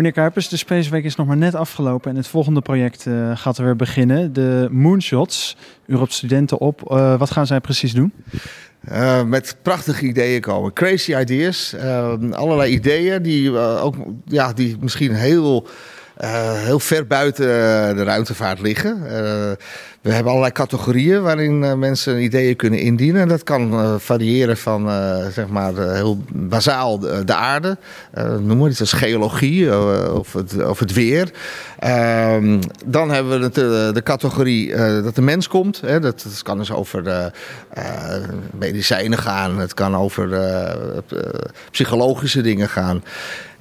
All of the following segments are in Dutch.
Meneer Kuipers, de Space Week is nog maar net afgelopen en het volgende project uh, gaat er weer beginnen. De Moonshots. U studenten op. Uh, wat gaan zij precies doen? Uh, met prachtige ideeën komen. Crazy ideas. allerlei ideeën die, ook, ja, die misschien heel heel ver buiten de ruimtevaart liggen. We hebben allerlei categorieën waarin uh, mensen ideeën kunnen indienen. Dat kan variëren van zeg maar heel bazaal de, de aarde, noem maar iets als geologie of, het, of het weer. Ehm, dan hebben we de, categorie dat de mens komt. Dat, dat, kan dus over medicijnen gaan, het kan over psychologische dingen gaan.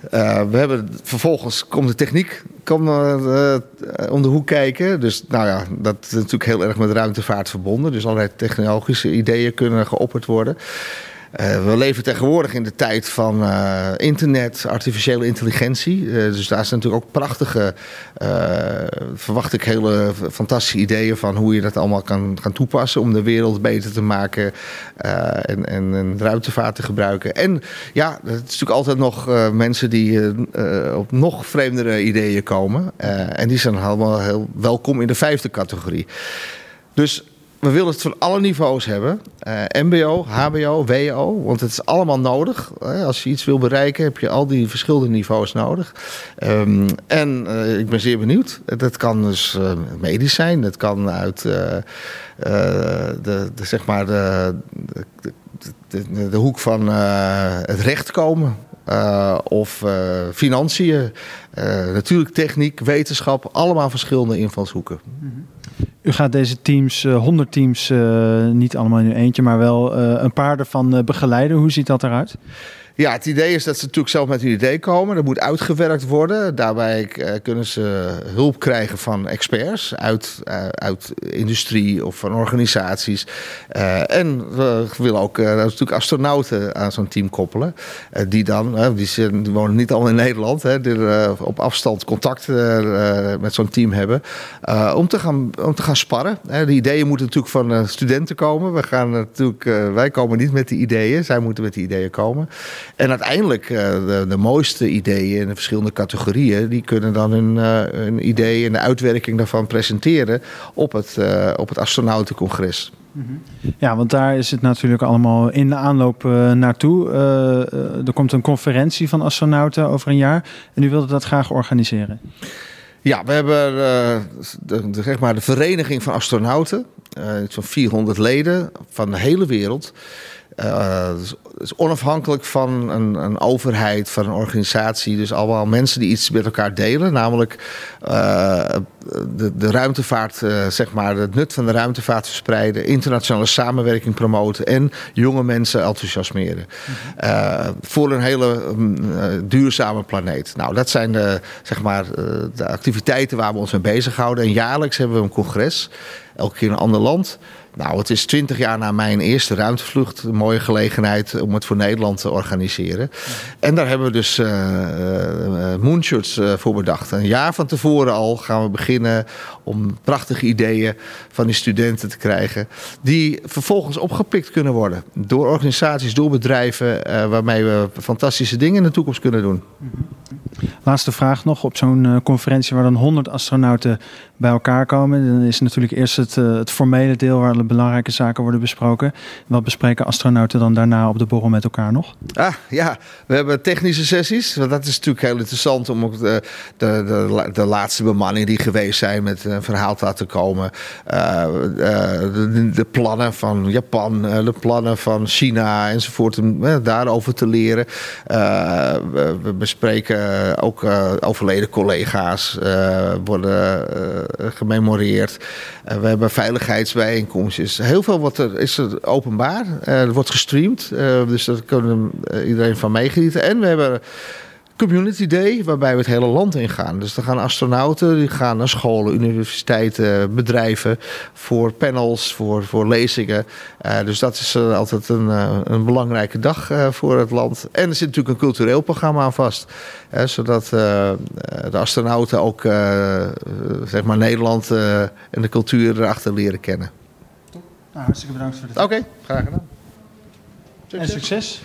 We hebben, vervolgens komt de techniek komt, uh, om de hoek kijken. Dus nou ja, dat is natuurlijk heel erg met ruimtevaart verbonden. Dus allerlei technologische ideeën kunnen geopperd worden. Uh, we leven tegenwoordig in de tijd van uh, internet, artificiële intelligentie. Uh, dus daar zijn natuurlijk ook prachtige, verwacht ik, hele fantastische ideeën van hoe je dat allemaal kan gaan toepassen om de wereld beter te maken en, en, en, ruimtevaart te gebruiken. En ja, het is natuurlijk altijd nog mensen die op nog vreemdere ideeën komen. en die zijn allemaal heel welkom in de vijfde categorie. Dus we willen het van alle niveaus hebben. Uh, MBO, HBO, WO. Want het is allemaal nodig. als je iets wil bereiken, heb je al die verschillende niveaus nodig. Um, en uh, ik ben zeer benieuwd. Dat kan dus medisch zijn. Dat kan uit de, de, zeg maar de, de, de, hoek van het recht komen. Of financiën, uh, natuurlijk techniek, wetenschap, allemaal verschillende invalshoeken. U gaat deze teams, 100 teams, niet allemaal in uw eentje, maar wel een paar ervan begeleiden. Hoe ziet dat eruit? Ja, het idee is dat ze natuurlijk zelf met een idee komen. Dat moet uitgewerkt worden. Daarbij uh, kunnen ze hulp krijgen van experts uit, uh, uit industrie of van organisaties. Uh, en we willen ook natuurlijk astronauten aan zo'n team koppelen. die dan, die, die, wonen niet allemaal in Nederland, hè, die op afstand contact met zo'n team hebben. om, te gaan, om te gaan sparren. de ideeën moeten natuurlijk van studenten komen. We gaan natuurlijk, wij komen niet met die ideeën, zij moeten met die ideeën komen. En uiteindelijk, uh, de, de, mooiste ideeën in de verschillende categorieën, die kunnen dan hun, uh, hun idee en de uitwerking daarvan presenteren op het, uh, op het astronautencongres. Ja, want daar is het natuurlijk allemaal in de aanloop naartoe. er komt een conferentie van astronauten over een jaar en u wilde dat graag organiseren. Ja, we hebben de, de, zeg maar de Vereniging van Astronauten. Zo'n 400 leden van de hele wereld. Uh, is onafhankelijk van een, een, overheid, van een organisatie. Dus allemaal mensen die iets met elkaar delen. Namelijk uh, de, de, ruimtevaart, uh, zeg maar, het nut van de ruimtevaart verspreiden. Internationale samenwerking promoten. En jonge mensen enthousiasmeren. Mm voor een hele um, duurzame planeet. Nou, dat zijn de, zeg maar, de activiteiten waar we ons mee bezighouden. En jaarlijks hebben we een congres. Elke keer in een ander land. Nou, het is twintig jaar na mijn eerste ruimtevlucht. Een mooie gelegenheid om het voor Nederland te organiseren. En daar hebben we dus uh, voor bedacht. Een jaar van tevoren al gaan we beginnen om prachtige ideeën van die studenten te krijgen. Die vervolgens opgepikt kunnen worden door organisaties, door bedrijven. waarmee we fantastische dingen in de toekomst kunnen doen. Laatste vraag nog. Op zo'n conferentie waar dan 100 astronauten bij elkaar komen. Dan is natuurlijk eerst het, het formele deel waar belangrijke zaken worden besproken. Wat bespreken astronauten dan daarna op de borrel met elkaar nog? Ah ja, we hebben technische sessies. Dat is natuurlijk heel interessant om ook de, de, de, de laatste bemanningen die geweest zijn met een verhaal te laten komen. De, de, plannen van Japan, de plannen van China enzovoort. Om daarover te leren. We, bespreken ook overleden collega's worden gememoreerd. we hebben veiligheidsbijeenkomsten is heel veel wat er is er openbaar. Er wordt gestreamd, dus daar kunnen iedereen van meegenieten. En we hebben Community Day, waarbij we het hele land ingaan. Dus er gaan astronauten, die gaan naar scholen, universiteiten, bedrijven voor panels, voor, voor lezingen. Uh, dus dat is uh, altijd een, uh, een belangrijke dag voor het land. En er zit natuurlijk een cultureel programma aan vast. zodat de astronauten ook zeg maar Nederland en de cultuur erachter leren kennen. Nou, hartstikke bedankt voor dit. Oké, okay, graag gedaan. Succes. En succes.